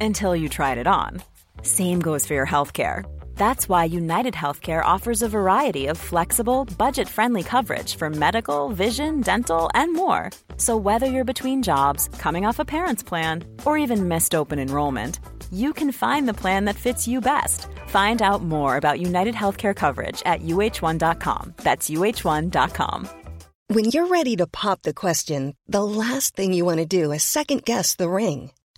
Until you tried it on. Same goes for your healthcare. That's why United Healthcare offers a variety of flexible, budget friendly coverage for medical, vision, dental, and more. So, whether you're between jobs, coming off a parent's plan, or even missed open enrollment, you can find the plan that fits you best. Find out more about United Healthcare coverage at uh1.com. That's uh1.com. When you're ready to pop the question, the last thing you want to do is second guess the ring.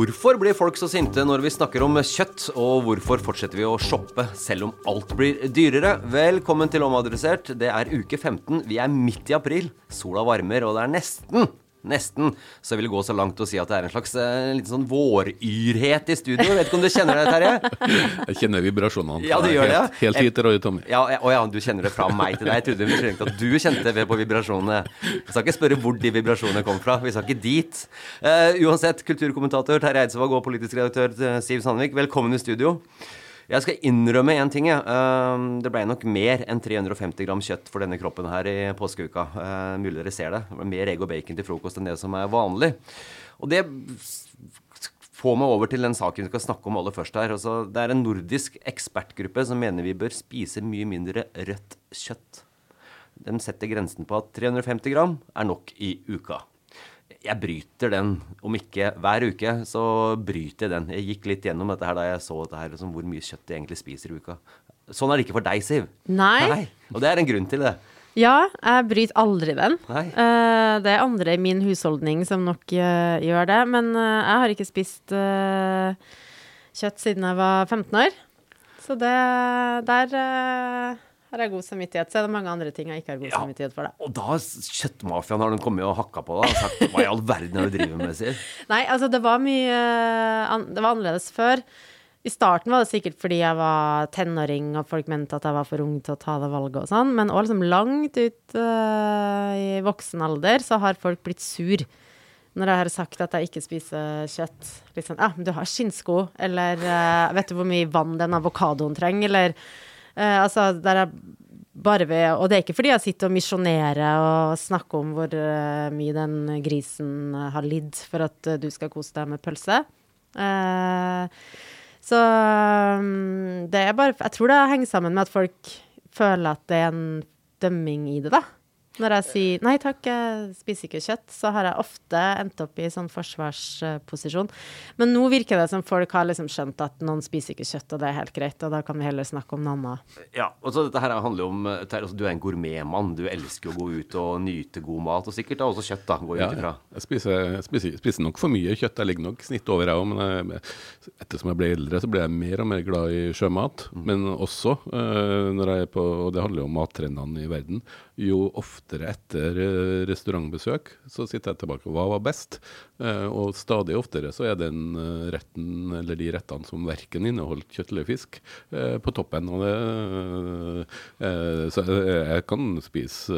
Hvorfor blir folk så sinte når vi snakker om kjøtt, og hvorfor fortsetter vi å shoppe selv om alt blir dyrere? Velkommen til Omadressert. Det er uke 15. Vi er midt i april. Sola varmer, og det er nesten Nesten så jeg vil gå så langt å si at det er en slags en liten sånn våryrhet i studio. Jeg vet ikke om du kjenner det, Terje? Jeg kjenner vibrasjonene. Ja, du gjør det, ja. Helt, helt hit til Roy Tommy. Ja, og å ja, du kjenner det fra meg til deg. Jeg trodde vi trengte at du kjente det på vibrasjonene. Vi skal ikke spørre hvor de vibrasjonene kom fra. Vi skal ikke dit. Uh, uansett, kulturkommentator Terje Eidsvåg og politisk redaktør eh, Siv Sandvik, velkommen i studio. Jeg skal innrømme én ting. Eh, det ble nok mer enn 350 gram kjøtt for denne kroppen her i påskeuka. Eh, mulig dere ser det. Det ble mer egg og bacon til frokost enn det som er vanlig. Og det får meg over til den saken vi skal snakke om aller først her. Altså, det er en nordisk ekspertgruppe som mener vi bør spise mye mindre rødt kjøtt. De setter grensen på at 350 gram er nok i uka. Jeg bryter den, om ikke hver uke, så bryter jeg den. Jeg gikk litt gjennom dette her da jeg så dette her, liksom, hvor mye kjøtt jeg egentlig spiser i uka. Sånn er det ikke for deg, Siv. Nei. Og det er en grunn til det. Ja, jeg bryter aldri den. Nei. Eh, det er andre i min husholdning som nok eh, gjør det. Men eh, jeg har ikke spist kjøtt siden jeg var 15 år. Så det Der har jeg god samvittighet. Så er det mange andre ting jeg ikke har god Ja. samvittighet for, da. Og da kjøttmafiaen har de kommet og hakka på deg og sagt hva i all verden er du driver med, sier? Nei, altså, det var mye eh, Det var annerledes før. I starten var det sikkert fordi jeg var tenåring og folk mente at jeg var for ung til å ta det valget og sånn, men også liksom langt ut uh, i voksen alder så har folk blitt sur når jeg har sagt at jeg ikke spiser kjøtt. Litt sånn Ja, men du har skinnsko, eller uh, vet du hvor mye vann den avokadoen trenger, eller eh, Altså, der er bare ved Og det er ikke fordi jeg sitter og misjonerer og snakker om hvor uh, mye den grisen eh, har lidd for at uh, du skal kose deg med pølse. Så um, det er bare Jeg tror det henger sammen med at folk føler at det er en dømming i det, da. Når jeg sier nei takk, jeg spiser ikke kjøtt, så har jeg ofte endt opp i sånn forsvarsposisjon. Men nå virker det som folk har liksom skjønt at noen spiser ikke kjøtt, og det er helt greit, og da kan vi heller snakke om noe annet. Ja, og så dette her handler jo om altså, Du er en gourmetmann. Du elsker å gå ut og nyte god mat, og sikkert da også kjøtt. da, går Ja, ut ifra. jeg spiser, jeg spiser, spiser nok for mye kjøtt. Jeg ligger nok snitt over, jeg òg. Men jeg, ettersom jeg ble eldre, så ble jeg mer og mer glad i sjømat. Men også øh, når jeg er på Og det handler jo om mattrendene i verden. Jo oftere etter eh, restaurantbesøk, så sitter jeg tilbake og hva var best? Eh, og stadig oftere så er den eh, retten, eller de rettene som verken inneholdt kjøtt eller fisk, på toppen. Og det, så jeg, kan spise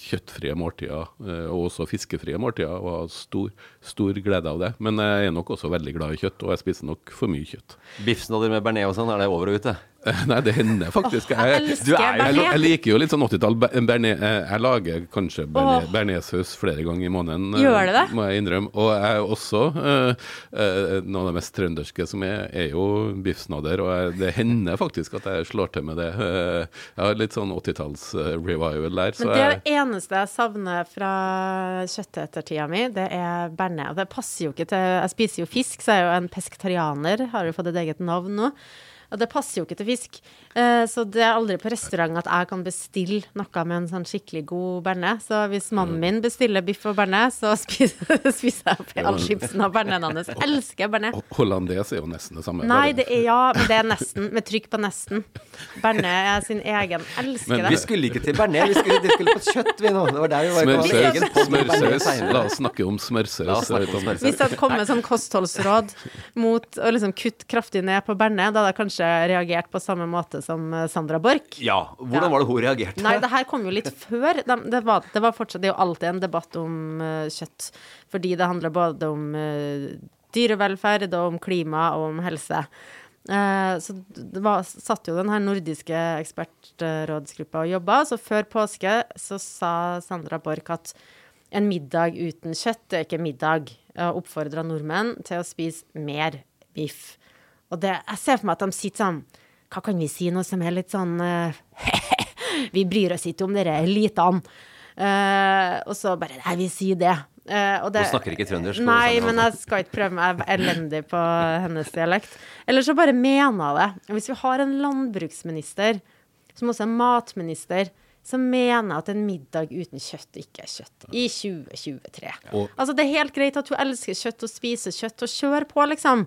kjøttfrie måltider, og også fiskefrie måltider, og ha stor, stor glede av det. Men jeg er nok også veldig glad i kjøtt, og jeg spiser nok for mye kjøtt. Biffsnadder med bearnés og sånn, er det over og ute? Nei, det hender faktisk. Jeg Jeg, du jeg, jeg liker jo litt sånn 80-tall. Be- bearnés- eh, Jeg lager kanskje oh. Bearnéssaus flere ganger i måneden. eh, Gjør det det? Må jeg innrømme. Og jeg er også uh, uh, Noe av det mest trønderske som er, er jo biffsnadder. Og det hender faktisk at jeg slår til med det. Uh, Jeg har litt sånn 80-talls-revival der. Så Men det det eneste jeg savner fra kjøttetertida mi, det er bearnés. Og Det passer jo ikke til Jeg spiser jo fisk, så jeg er jo en pesketarianer, har jo fått et eget navn nå. Og det passer jo ikke til fisk. Eh, så det er aldri på restaurant at jeg kan bestille noe med en sånn skikkelig god bearnés. Så hvis mannen min bestiller biff og bearnés, så spiser, spiser jeg opp all chipsen av bearnésen hans. Elsker bearnés. hollandes er jo nesten det samme. Nei, det er ja, men det er nesten. Med trykk på nesten. Bearnés er sin egen. Elsker Men det. Vi skulle ikke til bearnés, vi skulle, vi skulle på kjøtt, vi nå. Det var der vi var. Smørsaus. La oss snakke om smørsaus. La oss snakke om smørsaus. Hvis det hadde kommet sånn kostholdsråd mot å liksom kutte kraftig ned på bearnés, da hadde jeg kanskje reagert på samme måte som eh, Sandra Borch. Ja. Hvordan Ja. var det hun reagerte? Nei, det her kom jo litt før. Det, Det var, det var fortsatt Det er jo alltid en debatt om uh, kjøtt. Fordi det handler både om uh, dyrevelferd og om klima og om helse. Eh, så det var, satt jo den her nordiske ekspertrådsgruppa og jobba. Så før påske så sa Sandra Borch at en middag uten kjøtt det er ikke middag. Oppfordra nordmenn til å spise mer biff. Og det, jeg ser for meg at de sitter sånn Hva kan vi si, noe som er litt sånn uh, Vi bryr oss ikke om dere elitene. Uh, og så bare Nei, vi sier det. Uh, og det Hun snakker ikke trøndersk, Nei, men jeg skal ikke prøve meg. Jeg er elendig på hennes dialekt. Eller så bare mener jeg det. Hvis vi har en landbruksminister, som også er matminister, som mener at en middag uten kjøtt ikke er kjøtt i 2023. Ja. Altså, det er helt greit at hun elsker kjøtt og spiser kjøtt og kjører på, liksom.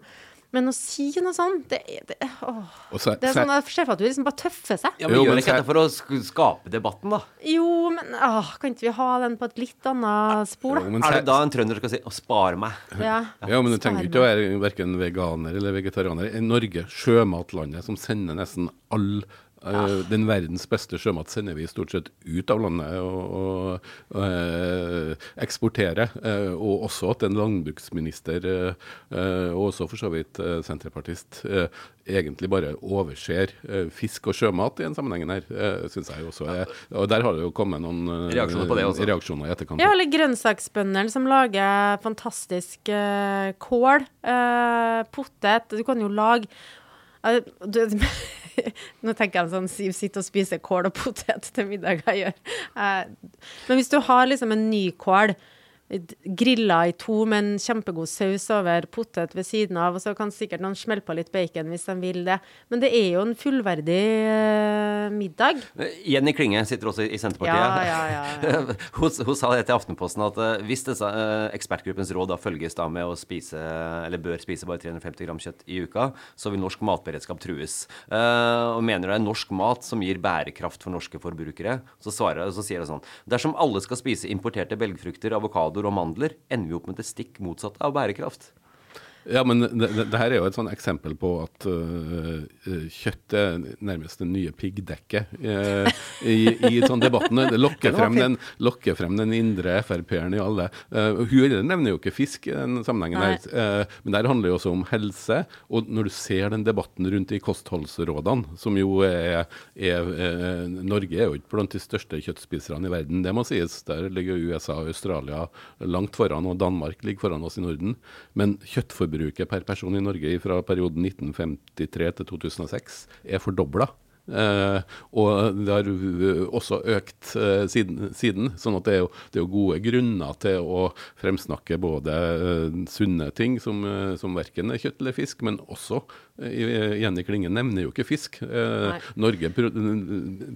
Men å si noe sånt, det, det, åh. Så- det er sånn, Jeg ser for at du liksom bare tøffer seg. Ja, men Jo, gjør ikke dette for å skape debatten, da? Jo, men åh, kan ikke vi ha den på et litt annet spor, Jo, da? men Er det da en trønder skal si 'å spare meg'? Ja, Ja, men du trenger ikke å være verken veganer eller vegetarianer. I Norge, sjømatlandet som sender nesten all eh, Den verdens beste sjømat sender vi stort sett ut av landet og, og, og eh, eksporterer. Eh, og også at en landbruksminister, eh, eh, og også for så vidt eh, senterpartist, eh, egentlig bare overser eh, fisk og sjømat i den sammenhengen her, uh, syns jeg også. er- og der har det jo kommet noen eh, Reaksjoner på det også. reaksjoner i etterkant. Ja, eller grønnsaksbøndene som lager fantastisk eh, kål, eh, potet Du kan jo lage eh, Nå tenker jeg sånn Siv sitter og spiser kål og potet til middag jeg gjør. Eh, men hvis du har liksom en ny kål grilla i to med en kjempegod saus over, potet ved siden av, og så kan sikkert noen smelle på litt bacon hvis de vil det. Men det er jo en fullverdig uh, middag. Jenny Klinge sitter også i Senterpartiet. Ja, ja, ja, hun, hun sa det til Aftenposten at uh, hvis disse, uh, ekspertgruppens råd da følges da med å spise, eller bør spise bare 350 gram kjøtt i uka, så vil norsk matberedskap trues. Eh, og mener det er norsk mat som gir bærekraft for norske forbrukere, så, svarer, så sier det sånn Dersom alle skal spise importerte belgfrukter, avokadoer og mandler, ender vi opp med det stikk motsatte av bærekraft. Ja, men det, det, det her er jo et sånn eksempel på at øh, øh, kjøtt er nærmest det nye piggdekket uh, i, i sånn debatten. Det lokker frem den, lokker frem den indre Frp-eren i alle. Uh, hun nevner jo ikke fisk i den sammenhengen her, uh, men der handler jo også om helse. Og når du ser den debatten rundt de kostholdsrådene, som jo er, er uh, Norge er jo ikke blant de største kjøttspiserne i verden, det må sies. Der ligger USA og Australia langt foran, og Danmark ligger foran oss i Norden. Men kjøttforbruket per person i Norge fra perioden 1953 til 2006 er fordobla. Eh, og det har også økt eh, siden, siden. Sånn at det er, jo, det er jo gode grunner til å fremsnakke både eh, sunne ting som, som verken er kjøtt eller fisk, men også Jenny Klinge nevner jo ikke fisk. Nei. Norge pro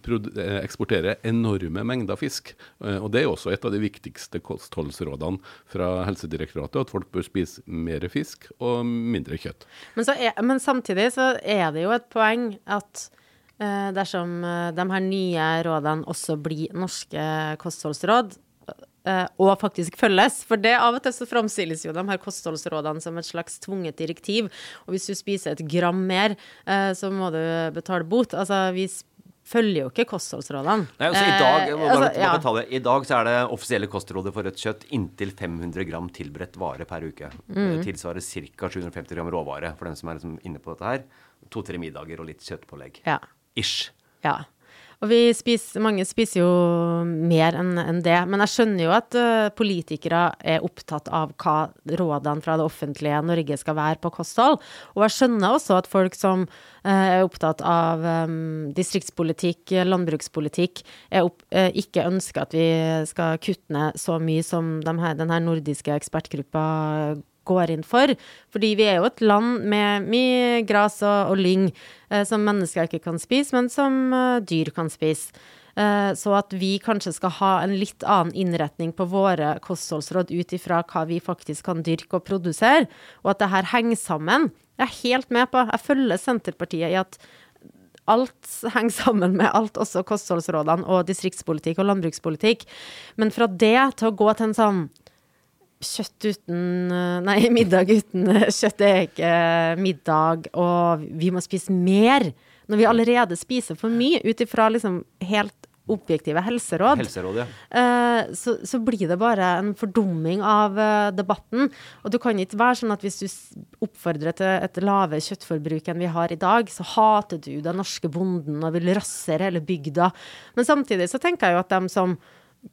pro eksporterer enorme mengder fisk. Og det er også et av de viktigste kostholdsrådene fra Helsedirektoratet, at folk bør spise mer fisk og mindre kjøtt. Men, så er, men samtidig så er det jo et poeng at dersom eh, de her nye rådene også blir norske kostholdsråd, eh, og faktisk følges. For det av og til så framstilles jo de her kostholdsrådene som et slags tvunget direktiv. Og hvis du spiser et gram mer, eh, så må du betale bot. Altså vi, følger jo ikke kostholdsrådene. Nei, altså I dag Eh, må altså, ja. bare. I dag så er det offisielle kostrådet for rødt kjøtt inntil 500 gram tilberedt vare per uke. Mm. Det tilsvarer ca. 750 gram råvare for dem som er liksom inne på dette her. To-tre middager og litt kjøttpålegg. Ja. Ish. Ja. Og vi spiser, mange spiser jo mer enn en det. Men jeg skjønner jo at uh, politikere er opptatt av hva rådene fra det offentlige Norge skal være på kosthold. Og jeg skjønner også at folk som uh, er opptatt av um, distriktspolitikk, landbrukspolitikk, opp, uh, ikke ønsker at vi skal kutte ned så mye som de her, den nordiske ekspertgruppa går inn for. Fordi vi er jo et land med mye gras og, og lyng eh, som mennesker ikke kan spise, men som eh, dyr kan spise. Eh, så at vi kanskje skal ha en litt annen innretning på våre kostholdsråd ut ifra hva vi faktisk kan dyrke og produsere, og at det her henger sammen. Jeg er helt med på. Jeg følger Senterpartiet i at alt henger sammen med alt, også kostholdsrådene og distriktspolitikk og landbrukspolitikk. Men fra det til å gå til en sånn kjøtt uten eh, Nei, middag uten eh, kjøtt er ikke middag, og vi må spise mer. Når vi allerede spiser for mye, ut ifra liksom helt objektive helseråd, helseråd ja. eh, så, så blir det bare en fordumming av eh, debatten. Og det kan ikke være sånn at hvis du oppfordrer til et lave kjøttforbruk enn vi har i dag, så hater du den norske bonden og vil rasere hele bygda. Men samtidig så tenker jeg jo at dem som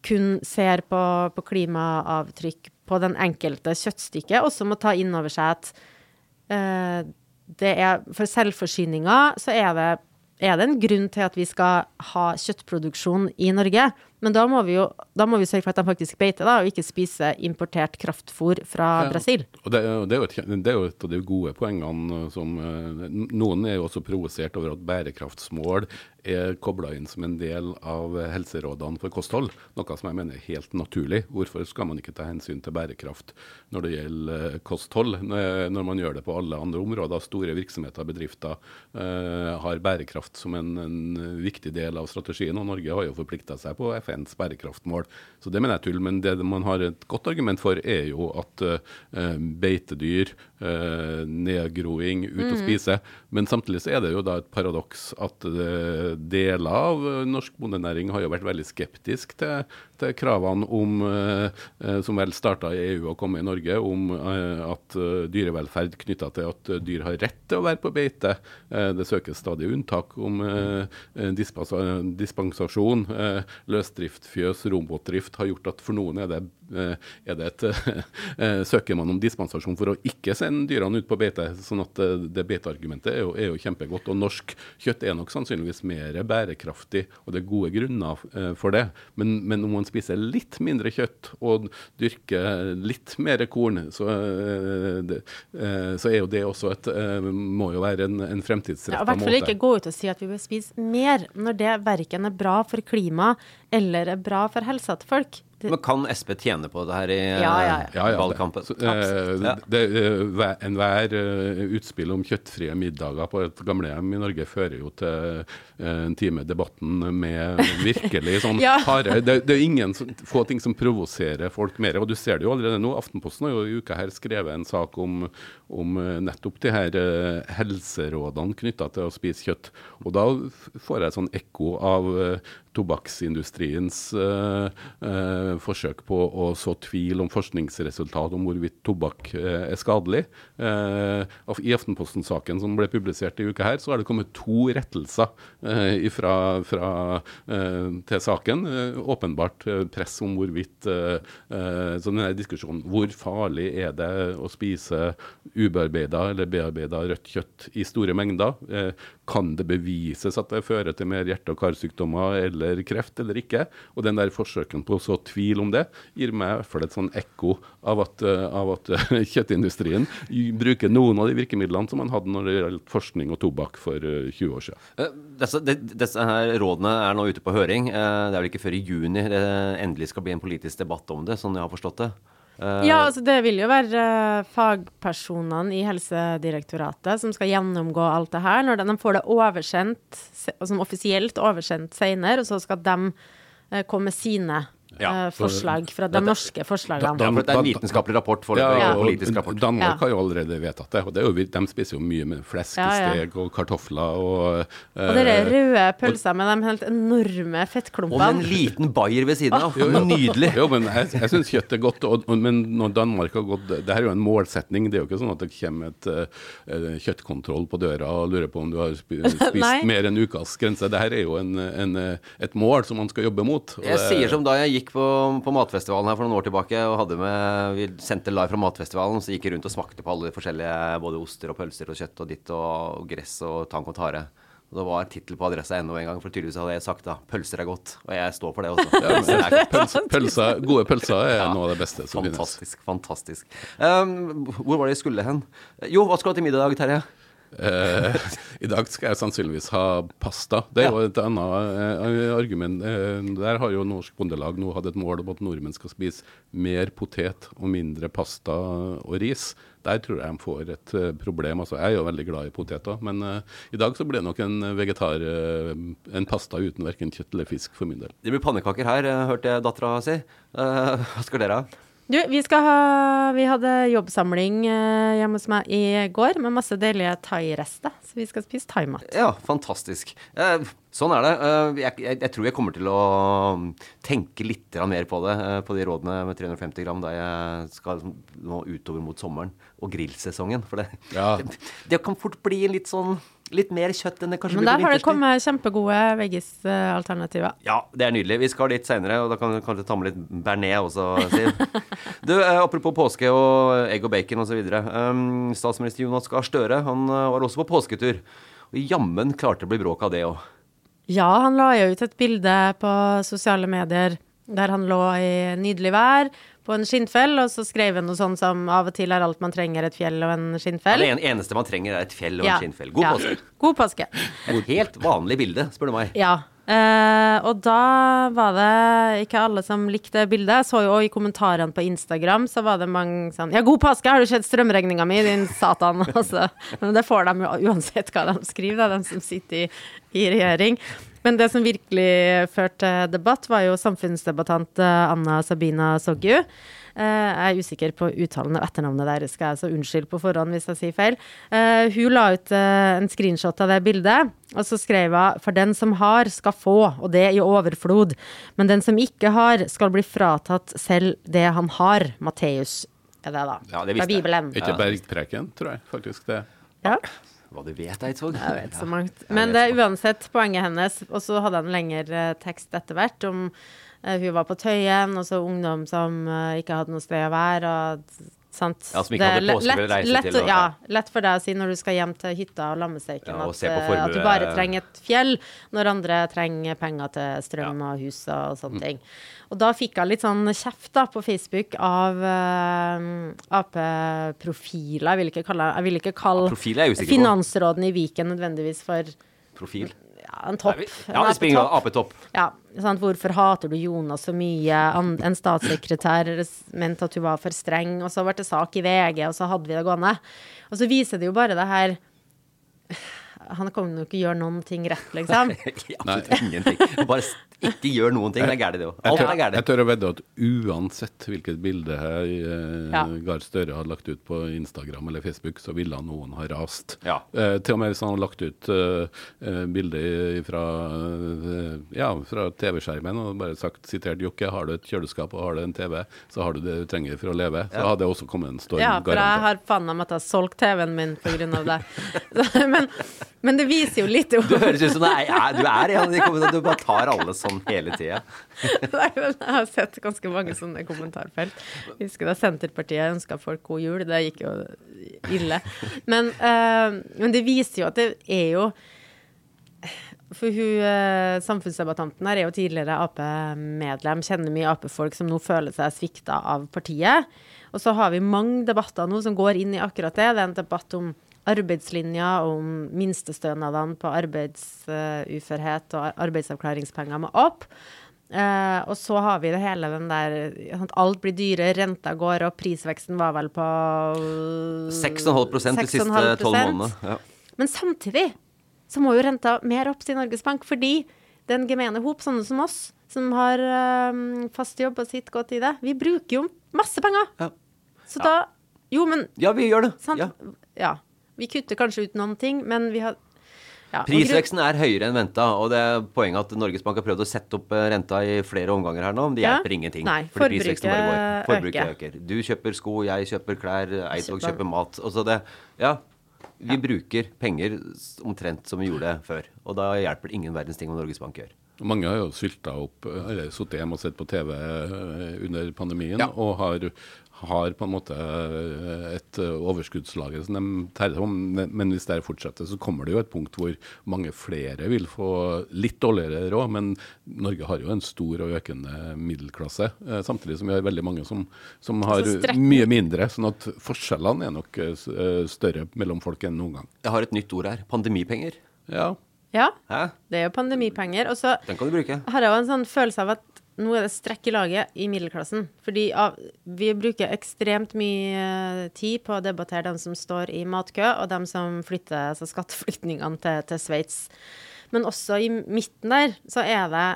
kun ser på, på klimaavtrykk på den enkelte kjøttstykket, også må ta inn over seg at uh, det er, for selvforsyninga så er det, er det en grunn til at vi skal ha kjøttproduksjon i Norge. Men da må vi jo da må vi sørge for at de faktisk beiter, da, og ikke spise importert kraftfôr fra Ja. Brasil. Og det, det, er jo et, det er jo et av de gode poengene som eh, Noen er jo også provosert over at bærekraftsmål er kobla inn som en del av helserådene for kosthold, noe som jeg mener er helt naturlig. Hvorfor skal man ikke ta hensyn til bærekraft når det gjelder eh, kosthold, når man gjør det på alle andre områder? Store virksomheter og bedrifter eh, har bærekraft som en, en viktig del av strategien, og Norge har jo forplikta seg på FNs bærekraftmål. Så det mener jeg er tull. Men det man har et godt argument for, er jo at uh, beitedyr, uh, nedgroing, ut og spise. Men samtidig så er det jo da et paradoks at uh, deler av norsk bondenæring har jo vært veldig skeptisk til, til kravene om, som vel starta i EU og kom i Norge, om at dyrevelferd knytta til at dyr har rett til å være på beite. Det søkes stadig unntak om dispensa- dispensasjon. Eh, løsdrift, fjøs, robotdrift har gjort at for noen er det, er det et eh, Søker man om dispensasjon for å ikke sende dyrene ut på beite. sånn at eh, det beiteargumentet er jo, er jo kjempegodt. Og norsk kjøtt er nok sannsynligvis mer bærekraftig, og det er gode grunner eh, for det. Men, men om man spiser litt mindre kjøtt og dyrker litt mer korn, så, eh, eh, så er jo det også et eh, Må jo være en, en Ja, fremtidsretta I hvert fall ikke gå ut og si at vi bør spise mer, når det verken er bra for klimaet eller er bra for helsa til folk. Det, Men kan Sp tjene på det her i eh, Ja, ja, ja. Valgkampen? eh, Ja. eh, hver- Enhver eh, utspill om kjøttfrie middager på et gamlehjem i Norge fører jo til en time debatten med virkelig sånn Ja. harde det, det er ingen få ting som provoserer folk mer. Og du ser det jo allerede nå. Aftenposten har jo i uka her skrevet en sak om, om nettopp de her helserådene knytta til å spise kjøtt. Og da får jeg sånn ekko av tobakksindustriens eh, eh, forsøk på å så tvil om forskningsresultat om hvorvidt tobakk eh, er skadelig. Eh, I Aftenposten-saken som ble publisert i uka her, så har det kommet to rettelser eh, ifra, fra, til saken. Åpenbart press om hvorvidt Så denne diskusjonen hvor farlig er det å spise ubearbeida eller bearbeida rødt kjøtt i store mengder? Kan det bevises at det fører til mer hjerte- og karsykdommer eller kreft eller ikke? Og den der forsøken på å så tvil om det, gir meg i hvert fall et sånn ekko av at, eh, av at eh, kjøttindustrien bruker noen av de virkemidlene som man hadde når det gjaldt forskning og tobakk for eh, 20 år siden. Eh, Disse, disse her rådene er nå ute på høring. Eh, Det er vel ikke før i juni det endelig skal bli en politisk debatt om det, sånn jeg har forstått det. Eh, Ja, altså det vil jo være eh, fagpersonene i Helsedirektoratet som skal gjennomgå alt det her. Når de, får det oversendt, se- som offisielt oversendt senere, og så skal de eh, komme med sine Ja, for, forslag fra de norske forslagene. Da- Ja, for det er en vitenskapelig rapport for Ja. en politisk rapport. Danmark Ja. har jo allerede vedtatt det. Og det er jo, de spiser jo mye med flæskesteg og kartofler og Og det er eh, røde pølser med de helt enorme fettklumpene. Og med en liten bayer ved siden av. Nydelig. Jo, men jeg, jeg syns kjøtt er godt. Og, og, men når Danmark har gått Det her er jo en målsetning. Det er jo ikke sånn at det kommer et uh, kjøttkontroll på døra og lurer på om du har spist mer enn ukas grense. Det her er jo en, en, eh, et mål som man skal jobbe mot. og Jeg det- sier som da jeg gikk på, på Matfestivalen her for noen år tilbake og hadde med Vi sendte live fra Matfestivalen, så gikk jeg rundt og smakte på alle de forskjellige både oster og pølser og kjøtt og ditt og, og gress og tank og tare. Og det var tittel på adressa ennå en gang, for tydeligvis hadde jeg sagt da 'pølser er godt'. Og jeg står for det også. Ja, er. Pølser, pølser, gode pølser er Ja, noe av det beste som finnes. Fantastisk. fantastisk. Um, hvor var det jeg skulle hen? Jo, hva skal du ha til middag i dag, Terje? Eh, I dag skal jeg sannsynligvis ha pasta. Det er jo et annet eh, argument. Eh, der har jo Norsk Bondelag nå hatt et mål om at nordmenn skal spise mer potet og mindre pasta og ris. Der tror jeg de får et eh, problem. Altså, jeg er jo veldig glad i poteter, men eh, i dag så blir det nok en vegetar, en pasta uten verken kjøtt eller fisk for min del. Det blir pannekaker her, hørte jeg dattera si. Hva skal dere ha? Du, vi ha Vi hadde jobbsamling eh, hjemme hos meg i går med masse deilige thairester, så vi skal spise thaimat. Ja, fantastisk. Eh, sånn er det. Eh, jeg, jeg, jeg tror jeg kommer til å um, tenke litt mer på det, eh, på de rådene med 350 gram da jeg skal nå utover mot sommeren og grillsesongen. For det, Ja. det, det kan fort bli litt sånn Litt mer kjøtt enn det kanskje blir Men der har det kommet kjempegode veggis-alternativer. Ja, det er nydelig. Vi skal dit seinere, og da kan du kanskje ta med litt bearnés også, Siv. Du, eh, apropos påske og egg og bacon osv. Um, statsminister Jonas Gahr Støre han eh, var også på påsketur. Og jammen klarte det å bli bråk av det òg. Ja, han la jo ut et bilde på sosiale medier der han lå i nydelig vær på en skinnfell, og så skrev han noe sånn som av og til er alt man trenger et fjell og en Ja, skinnfell. det eneste man trenger, er et fjell og Ja. en skinnfell. God Ja. påske. God påske. Et helt vanlig bilde, spør du meg. Ja. Eh, og da var det ikke alle som likte bildet. Jeg så jo òg i kommentarene på Instagram, så var det mange sånn Ja, god påske, har du sett strømregninga mi, din satan? Altså, men det får de jo uansett hva de skriver, da, de som sitter i, i regjering. Men det som virkelig førte debatt, var jo samfunnsdebattant eh, Anna Sabina Soggu. Eh, jeg er usikker på uttalen av etternavnet deres, skal jeg så unnskylde på forhånd hvis jeg sier feil. Eh, hun la ut eh, en screenshot av det bildet, og så skrev hun for den som har, skal få, og det i overflod. Men den som ikke har, skal bli fratatt selv det han har. Matteus er det, da. Ja, det Fra. Bibelen. Ikke bergpreken, tror jeg faktisk det. Ja. Hva du vet, Eidsvåg. Jeg vet så mangt. Men det er uansett poenget hennes. Og så hadde jeg en lengre tekst etter hvert om hun var på Tøyen, og så ungdom som eh, ikke hadde noe sted å være. Og, sant? Ja, som ikke hadde le- å reise lett, til, og- ja, lett for deg å si når du skal hjem til hytta og lammesteiken Ja, og at, eh, at du bare trenger et fjell, når andre trenger penger til strøm og hus og Mm. sånne ting. Og da fikk jeg litt sånn kjeft da på Facebook av uh, Ap-profiler. Jeg vil ikke kalle, jeg vil ikke kalle ja, er jeg usikker på. finansråden i Viken nødvendigvis for Profil. Ja, en topp. Ja, En det springer apetopp. Ja, sant? Hvorfor hater du Jonas så mye? En statssekretær mente at hun var for streng, og så ble det sak i VG, og så hadde vi det gående. Og så viser det jo bare det her Han kommer jo ikke gjøre noen ting rett, liksom. Absolutt ingenting. Bare ikke gjør noen ting. Det er gærent, det òg. Jeg Alt tør, gærent. jeg tør å vedde at uansett hvilket bilde her eh, Ja. Gahr Støre hadde lagt ut på Instagram eller Facebook, så ville noen ha rast. Ja. Eh, til og med hvis han hadde lagt ut eh, eh, bilde fra, eh, ja, fra TV-skjermen og bare sagt sitert Jokke, har du et kjøleskap og har du en TV, så har du det du trenger for å leve. Så Ja. hadde det også kommet en storm. Ja, for jeg garantert. har faen meg måttet ha solgt TV-en min av det. Men, men det viser jo litt om Du høres ut som du er, ja, du er en av de kommentarene. Du bare tar alle sånn hele tida. Nei, men jeg har sett ganske mange sånne kommentarfelt. Jeg husker da Senterpartiet ønska folk god jul. Det gikk jo ille. Men, eh, men det viser jo at det er jo For hun eh, samfunnsdebattanten her er jo tidligere Ap-medlem, kjenner mye Ap-folk som nå føler seg svikta av partiet. Og så har vi mange debatter nå som går inn i akkurat det. Det er en debatt om arbeidslinja, om minstestønadene på arbeidsuførhet og arbeidsavklaringspenger må opp. Uh, og så har vi det hele den der at Alt blir dyrere, renta går opp, prisveksten var vel på 6,5 de siste 6,5%. tolv månedene. Ja. Men samtidig så må jo renta mer opp til Norges Bank, fordi den gemene hop, sånne som oss, som har eh, fast jobb og sitt godt i det, vi bruker jo masse penger. Ja. Så da Jo, men Ja, vi gjør det. sant? Ja. Ja. Vi kutter kanskje ut noen ting, men vi har ja, Prisveksten er høyere enn venta, og det er poenget at Norges Bank har prøvd å sette opp eh, renta i flere omganger her nå, men det Ja. hjelper ingenting. Nei, fordi prisveksten bare går. forbruket øker. øker. Du kjøper sko, jeg kjøper klær, Eidsvåg Kjøper- kjøper mat. Og så det Ja. Vi bruker penger omtrent som vi gjorde før. Og da hjelper det ingen verdens ting hva Norges Bank gjør. Mange har jo sylta opp, eller sittet hjemme og sett på TV eh, under pandemien, Ja. og har, har på en måte eh, et eh, overskuddslager som de terrer om. Men hvis det fortsetter, så kommer det jo et punkt hvor mange flere vil få litt dårligere råd. Men Norge har jo en stor og økende middelklasse, eh, samtidig som vi har veldig mange som, som har Altså, mye mindre. Sånn at forskjellene er nok større mellom folk enn noen gang. Jeg har et nytt ord her. Pandemipenger. Ja, Ja, Hæ? det er jo pandemipenger. Og så Den kan du bruke. har jeg jo en sånn følelse av at nå er det strekk i laget i middelklassen. Fordi vi bruker ekstremt mye eh, tid på å debattere dem som står i matkø, og dem som flytter, altså skatteflyktningene til, til Sveits. Men også i midten der så er det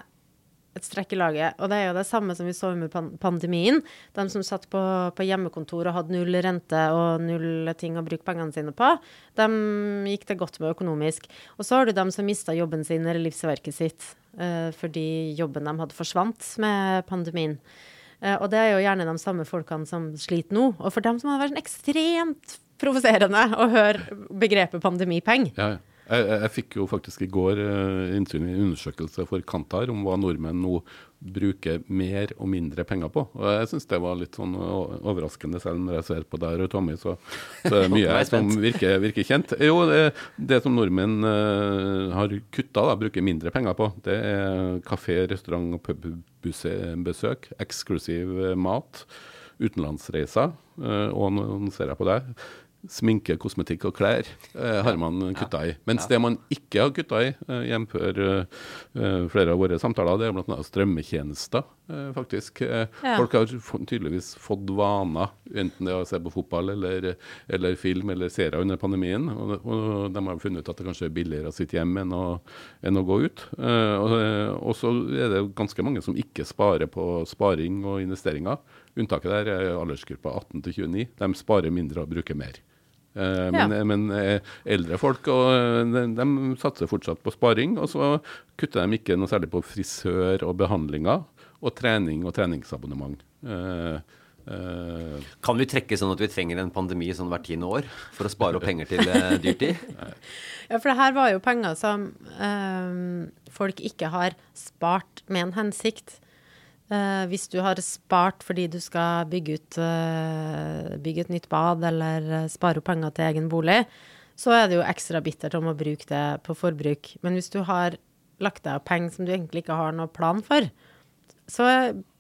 et strekk i laget. Og det er jo det samme som vi så under pandemien. De som satt på, på hjemmekontor og hadde null rente og null ting å bruke pengene sine på, de gikk det godt med økonomisk. Og så har du dem som mista jobben sin eller livsverket sitt uh, fordi jobben de hadde forsvant med pandemien. Uh, og det er jo gjerne de samme folkene som sliter nå. Og for dem som har vært sånn ekstremt provoserende å høre begrepet pandemipeng. Ja, ja. Jeg, jeg, fikk jo faktisk i går uh, innsyn i en undersøkelse for Kantar om hva nordmenn nå bruker mer og mindre penger på. Og jeg syns det var litt sånn overraskende, selv når jeg ser på deg og Tommy, så, så er det mye som virker, virker kjent. Jo, det, det som nordmenn eh, har kutta, da, bruker mindre penger på, det er kafé, restaurant og pubbesøk, eksklusiv eh, mat, utenlandsreiser, eh, og nå ser jeg på deg. Sminke, kosmetikk og klær eh, har man kutta i. Mens det man ikke har kutta i, eh, jf. Eh, flere av våre samtaler, det er bl.a. strømmetjenester, eh, faktisk. Eh, Ja. Folk har tydeligvis fått vaner, enten det er å se på fotball eller, eller film eller serier under pandemien. Og, og de har funnet ut at det kanskje er billigere å sitte hjemme enn å, enn å gå ut. Eh, og, og så er det ganske mange som ikke sparer på sparing og investeringer. Unntaket der er aldersgruppa 18 til 29. De sparer mindre og bruker mer. Eh, men, men eh, eldre folk og, eh, de, de satser fortsatt på sparing, og så kutter de ikke noe særlig på frisør og behandlinger, og trening og treningsabonnement. Eh, eh, Kan vi trekke sånn at vi trenger en pandemi sånn hvert tiende år for å spare opp penger til dyrtid? Ja, for det her var jo penger som eh, folk ikke har spart med en hensikt. Eh, hvis du har spart fordi du skal bygge ut uh, bygge et nytt bad eller eh, spare opp penger til egen bolig, så er det jo ekstra bittert om å bruke det på forbruk. Men hvis du har lagt deg av penger som du egentlig ikke har noe plan for, så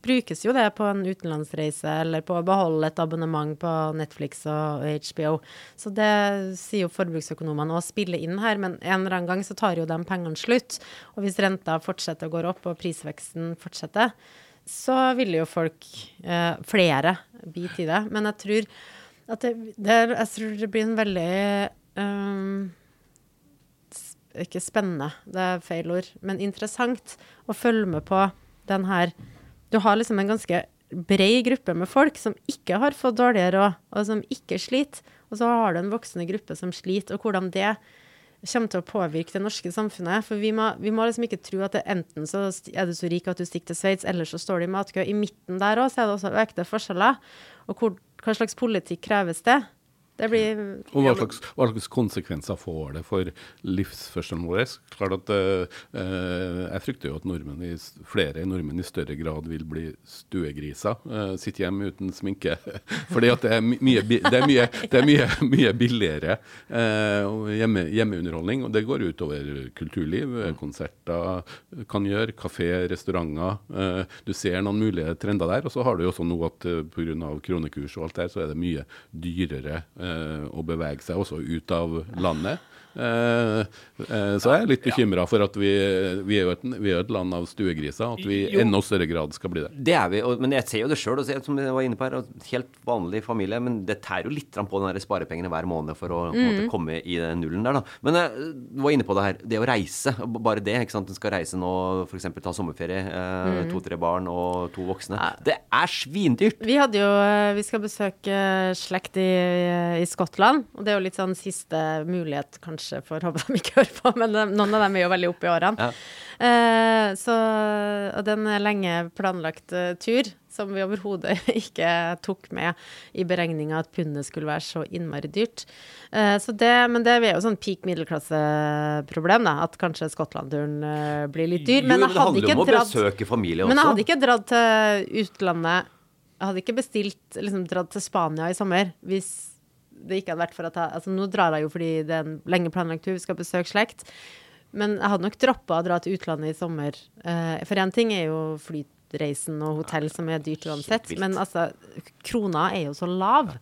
brukes jo det på en utenlandsreise eller på å beholde et abonnement på Netflix og HBO. Så det sier jo forbruksøkonomene å spiller inn her, men en eller annen gang så tar jo de pengene slutt. Og hvis renta fortsetter å gå opp og prisveksten fortsetter, så ville jo folk, eh, flere, bite i det. Men jeg tror at det, det, jeg tror det blir en veldig um, ikke spennende, det er feil ord, men interessant å følge med på den her Du har liksom en ganske bred gruppe med folk som ikke har fått dårligere råd, og som ikke sliter. Og så har du en voksende gruppe som sliter, og hvordan det kommer til å påvirke det norske samfunnet. For vi må, vi må liksom ikke tro at det enten så er du så rik at du stikker til Sveits, eller så står du i matkø. I midten der òg er det også økte forskjeller. Og hvor, hva slags politikk kreves det? Det blir Og hva slags, hva slags konsekvenser får det for livsførselen vår? Klart at eh, eh, Jeg frykter jo at nordmenn i, flere nordmenn i større grad vil bli stuegriser. Eh, sitte hjemme uten sminke. Fordi at det er, mye, det er, mye, det er mye, mye billigere eh, hjemme, hjemmeunderholdning. Og det går utover kulturliv. eh, Konserter kan gjøre, kafé, restauranter. Eh, du ser noen mulige trender der. Og så har du jo også nå at pga. kronekurs og alt der, så er det mye dyrere eh, eh, å bevege seg også ut av landet. Eh, eh, så jeg er litt bekymra for at vi, vi, er jo et, vi er et land av stuegriser, at vi i enda større grad skal bli det. Det er vi, og, men jeg ser jo det sjøl, som jeg var inne på her. Helt vanlig familie, men det tærer jo litt på den sparepengene hver måned for å mm. måte, komme i den nullen der, da. Men jeg var inne på det her. Det å reise, bare det. ikke sant, En skal reise nå, f.eks. ta sommerferie. Eh, mm. To-tre barn og to voksne. Det er svindyrt! Vi hadde jo Vi skal besøke slekt i, i Skottland, og det er jo litt sånn siste mulighet, kanskje kanskje får håpe de ikke hører på, men noen av dem er jo veldig oppe i årene. Ja. Eh, så, og det er en lenge planlagt uh, tur som vi overhodet ikke tok med i beregninga at pundet skulle være så innmari dyrt. Eh, så det, men det er jo sånn peak middelklasseproblem, da. At kanskje Skottland-turen uh, blir litt dyr. Men jo, jeg hadde ikke dratt Men jeg hadde ikke dratt til utlandet. Jeg hadde ikke bestilt liksom dratt til Spania i sommer hvis det ikke hadde vært for at jeg Altså, nå drar jeg jo fordi det er en lenge planlagt tur, vi skal besøke slekt. Men jeg hadde nok droppa å dra til utlandet i sommer. Uh, for én ting er jo flyreisen og hotell, som er dyrt uansett. Men altså, krona er jo så lav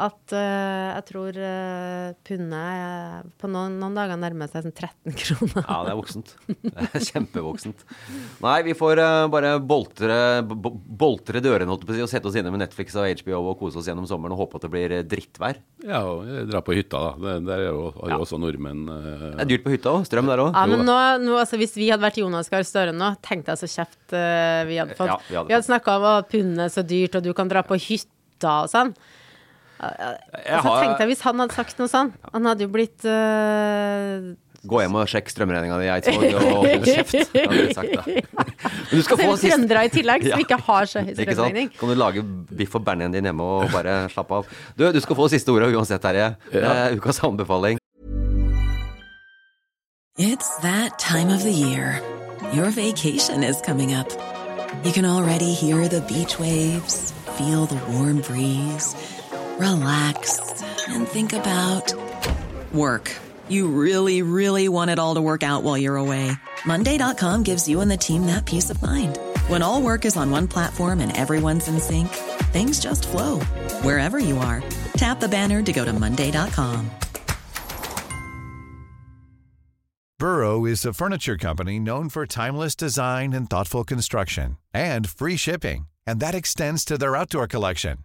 at uh, jeg tror uh, pundet på noen, noen, dager nærmer seg sånn 13 kroner. ja, det er voksent. Det er kjempevoksent. Nei, vi får uh, bare boltre, boltre dørene holdt på og sette oss inne med Netflix og HBO og kose oss gjennom sommeren og håpe at det blir drittvær. Ja, og dra på hytta, da. Det, der er jo, har jo ja. også nordmenn Det er dyrt på hytta òg. Strøm der òg. Ja, men nå, nå, altså, hvis vi hadde vært Jonas Gahr Støre nå, tenkte jeg så kjeft vi hadde fått. Ja, vi hadde, hadde snakka om at pundet er så dyrt, og du kan dra på hytta og sånn. Altså, har... tenkte jeg Hvis han hadde sagt noe sånn Han hadde jo blitt uh... Gå hjem og sjekk strømregninga di i Eidsvåg og hold kjeft. Men du skal få sist... Trøndere i tillegg, som ikke har så høy strømregning. Kan du lage biff og bearnés din hjemme og bare slappe av. Du, du skal få siste ordet uansett, Terje. Ja. Uh, ukas anbefaling. It's that time of the year. Your vacation is coming up. You can already hear the beach waves, feel the warm breeze. Relax, and think about work. You really, really want it all to work out while you're away. Monday.com gives you and the team that peace of mind. When all work is on one platform and everyone's in sync, things just flow wherever you are. Tap the banner to go to Monday.com. Burrow is a furniture company known for timeless design and thoughtful construction and free shipping, and that extends to their outdoor collection.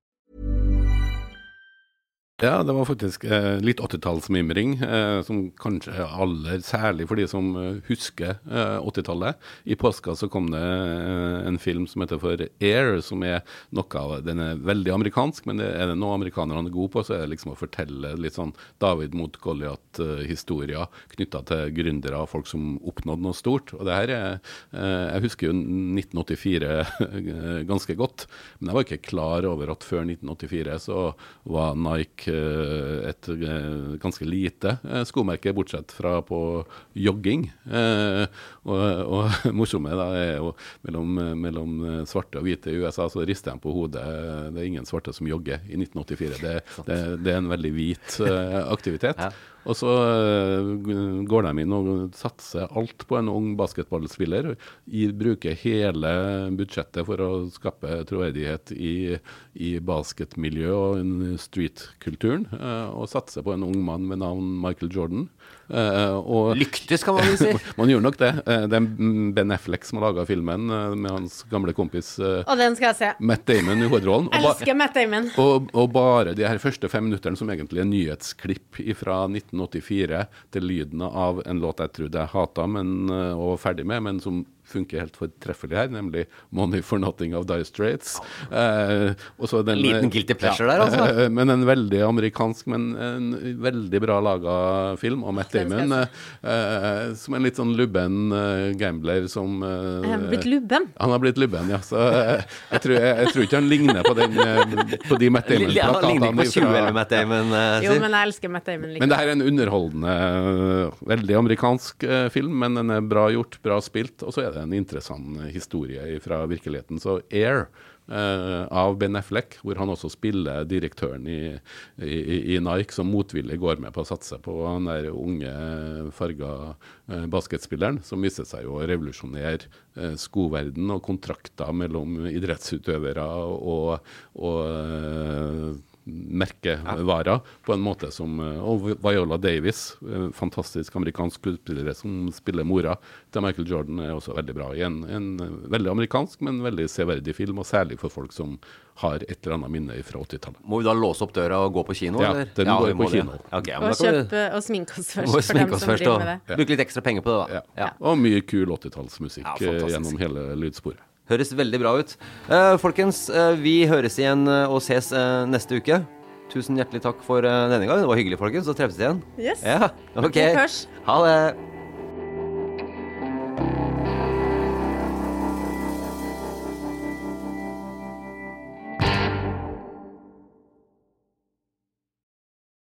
Ja, det var faktisk eh, litt 80-tallsmimring, eh, som kanskje aller særlig for de som eh, husker 80-tallet. Eh, I påska så kom det eh, en film som heter for Air, som er noe av Den er veldig amerikansk, men det er det noe amerikanerne er gode på, så er det liksom å fortelle litt sånn David mot Goliat-historier knytta til gründere og folk som oppnådde noe stort. Og det her er eh, Jeg husker jo 1984 ganske godt, men jeg var ikke klar over at før 1984 så var Nike Eh, et eh, ganske lite eh, skomerke, bortsett fra på jogging. Og, og morsomme da er jo mellom, mellom, svarte og hvite i USA, så rister de på hodet. Det er ingen svarte som jogger i 1984. Det, det, det er en veldig hvit aktivitet. Og så eh, går de inn og satser alt på en ung basketballspiller. Bruker hele budsjettet for å skape troverdighet i, i basketmiljøet og streetkulturen. eh, og satser på en ung mann med navn Michael Jordan. Eh, og Lyktes, kan man vel si. man gjør nok det. Eh, det er Ben Affleck som har laga filmen eh, med hans gamle kompis Og den skal jeg se. Matt Damon i hovedrollen. Og ba- Elsker Matt Damon. og, og bare de her første fem minutterne, som egentlig er nyhetsklipp fra 1984, til lyden av en låt jeg trodde jeg hata men, og var ferdig med, men som funker helt fortreffelig her, nemlig 'Money for Nothing' of Dire Straits. Eh, den, Liten guilty pleasure der, altså. eh, men en veldig amerikansk, men en veldig bra laga film. om Matt Damon eh, eh, som en litt sånn lubben eh, gambler som eh, Han har blitt lubben. han har blitt lubben, ja. Så eh, jeg, tror, jeg, jeg tror ikke han ligner på, den, eh, på de Matt Damon-plakatene. på 20 eller Matt Damon, eh, Jo, men jeg elsker Matt Damon Men det her er en underholdende, eh, veldig amerikansk eh, film, men den er bra gjort, bra spilt. Og så er det en interessant historie fra virkeligheten. Så Air eh, av Ben Affleck, hvor han også spiller direktøren i, i, i Nike, som motvillig går med på å satse på den der unge, farga eh, basketspilleren, som viser seg å revolusjonere eh, skoverden og kontrakter mellom idrettsutøvere og, og eh, merkevarer på en måte som eh, Og Viola Davis, eh, fantastisk amerikansk skuespiller som spiller mora til Michael Jordan, er også veldig bra i en, en veldig amerikansk, men veldig severdig film, og særlig for folk som har et eller annet minne fra 80-tallet. Må vi da låse opp døra og gå på kino, Ja, eller? den går vi må på det. kino. Ok, men Og da kan vi- kjøpe og sminke oss først, for sminke oss som først og med det. bruke litt ekstra penger på det, da. Ja. Og mye kul 80-tallsmusikk Ja, eh, gjennom hele lydsporet. Høres veldig bra ut. Eh, folkens, eh, vi høres igjen eh, og ses neste uke. Tusen hjertelig takk for denne gangen. Det var hyggelig, folkens. Så treffes vi igjen. Yes. Ja, ok. Vi hørs. Ha det.